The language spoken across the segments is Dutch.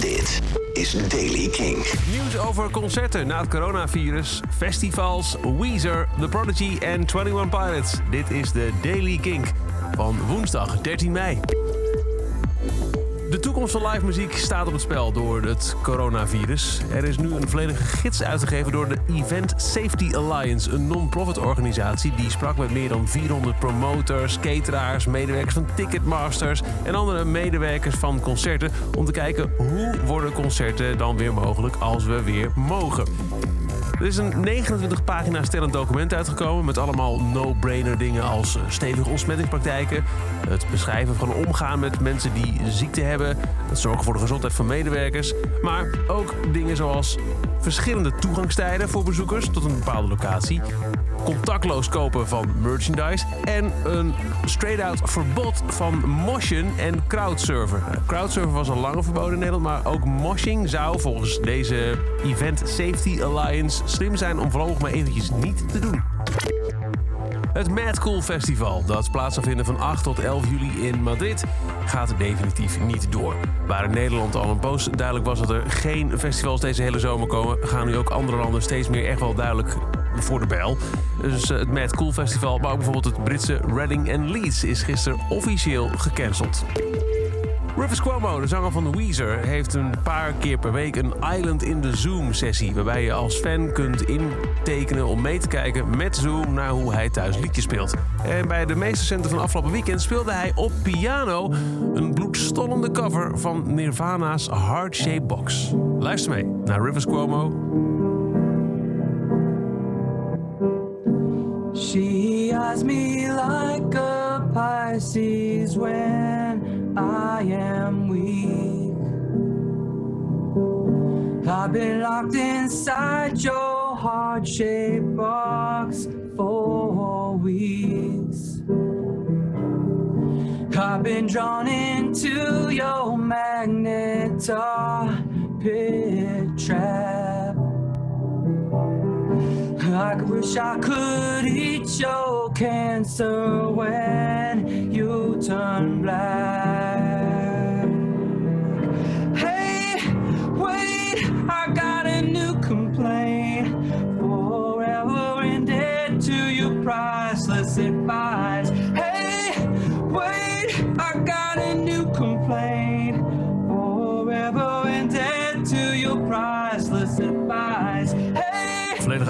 Dit is Daily King. Nieuws over concerten na het coronavirus, festivals, Weezer, The Prodigy en 21 Pilots. Dit is de Daily Kink van woensdag 13 mei. De toekomst van live muziek staat op het spel door het coronavirus. Er is nu een volledige gids uitgegeven door de Event Safety Alliance, een non-profit organisatie die sprak met meer dan 400 promoters, cateraars, medewerkers van Ticketmasters en andere medewerkers van concerten om te kijken hoe worden concerten dan weer mogelijk als we weer mogen. Er is een 29 pagina stellend document uitgekomen met allemaal no-brainer dingen als eh, stevige ontsmettingspraktijken, het beschrijven van omgaan met mensen die ziekte hebben, het zorgen voor de gezondheid van medewerkers, maar ook dingen zoals verschillende toegangstijden voor bezoekers tot een bepaalde locatie, contactloos kopen van merchandise en een straight-out verbod van motion en crowdsurfer. Nou, Crowdsurfer was al langer verboden in Nederland, maar ook moshing zou volgens deze Event Safety Alliance slim zijn om voorlopig maar eventjes niet te doen. Het Mad Cool Festival, dat plaats zal vinden van 8 tot 11 juli in Madrid, gaat definitief niet door. Waar in Nederland al een poos duidelijk was dat er geen festivals deze hele zomer komen, gaan nu ook andere landen steeds meer echt wel duidelijk voor de bijl. Dus eh, het Mad Cool Festival, maar ook bijvoorbeeld het Britse Reading and Leeds is gisteren officieel gecanceld. Rufus Cuomo, de zanger van Weezer, heeft een paar keer per week een Island in the Zoom sessie. Waarbij je als fan kunt intekenen om mee te kijken met Zoom naar hoe hij thuis liedjes speelt. En bij de meeste centen van afgelopen weekend speelde hij op piano een bloedstollende cover van Nirvana's Heart Shape Box. Luister mee naar Rivers Cuomo. She me like a Pisces when I am weak. I've been locked inside your heart shaped box for weeks. I've been drawn into your magnet pit trap. I wish I could eat your cancer when you turn black.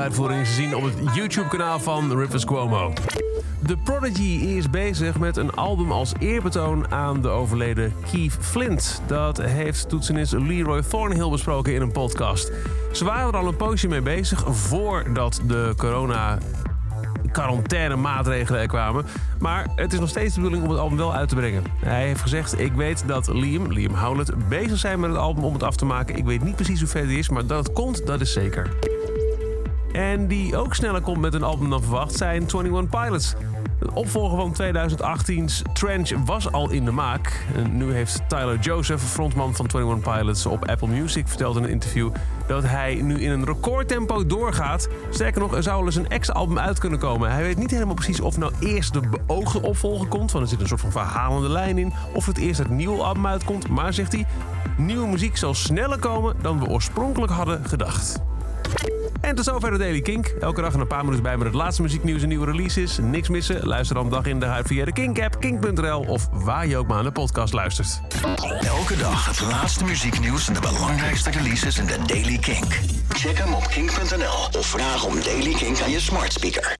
Uitvoering te zien op het YouTube-kanaal van Rivers Cuomo. The Prodigy is bezig met een album als eerbetoon aan de overleden Keith Flint. Dat heeft toetsenist Leroy Thornhill besproken in een podcast. Ze waren er al een poosje mee bezig voordat de corona quarantaine maatregelen er kwamen. Maar het is nog steeds de bedoeling om het album wel uit te brengen. Hij heeft gezegd, ik weet dat Liam, Liam Howlett, bezig zijn met het album om het af te maken. Ik weet niet precies hoe ver die is, maar dat het komt, dat is zeker. En die ook sneller komt met een album dan verwacht zijn 21 Pilots. De opvolger van 2018's Trench was al in de maak. Nu heeft Tyler Joseph, frontman van 21 Pilots, op Apple Music verteld in een interview dat hij nu in een recordtempo doorgaat. Sterker nog, er zou wel eens een ex-album uit kunnen komen. Hij weet niet helemaal precies of nou eerst de beoogde opvolger komt, want er zit een soort van verhalende lijn in, of het eerst het nieuwe album uitkomt. Maar zegt hij, nieuwe muziek zal sneller komen dan we oorspronkelijk hadden gedacht. En tot zover de Daily Kink. Elke dag een paar minuten bij met het laatste muzieknieuws en nieuwe releases. Niks missen? Luister dan dag in dag uit via de Kink-app, kink.nl of waar je ook maar aan de podcast luistert. Elke dag het laatste muzieknieuws en de belangrijkste releases in de Daily Kink. Check hem op kink.nl of vraag om Daily Kink aan je smart speaker.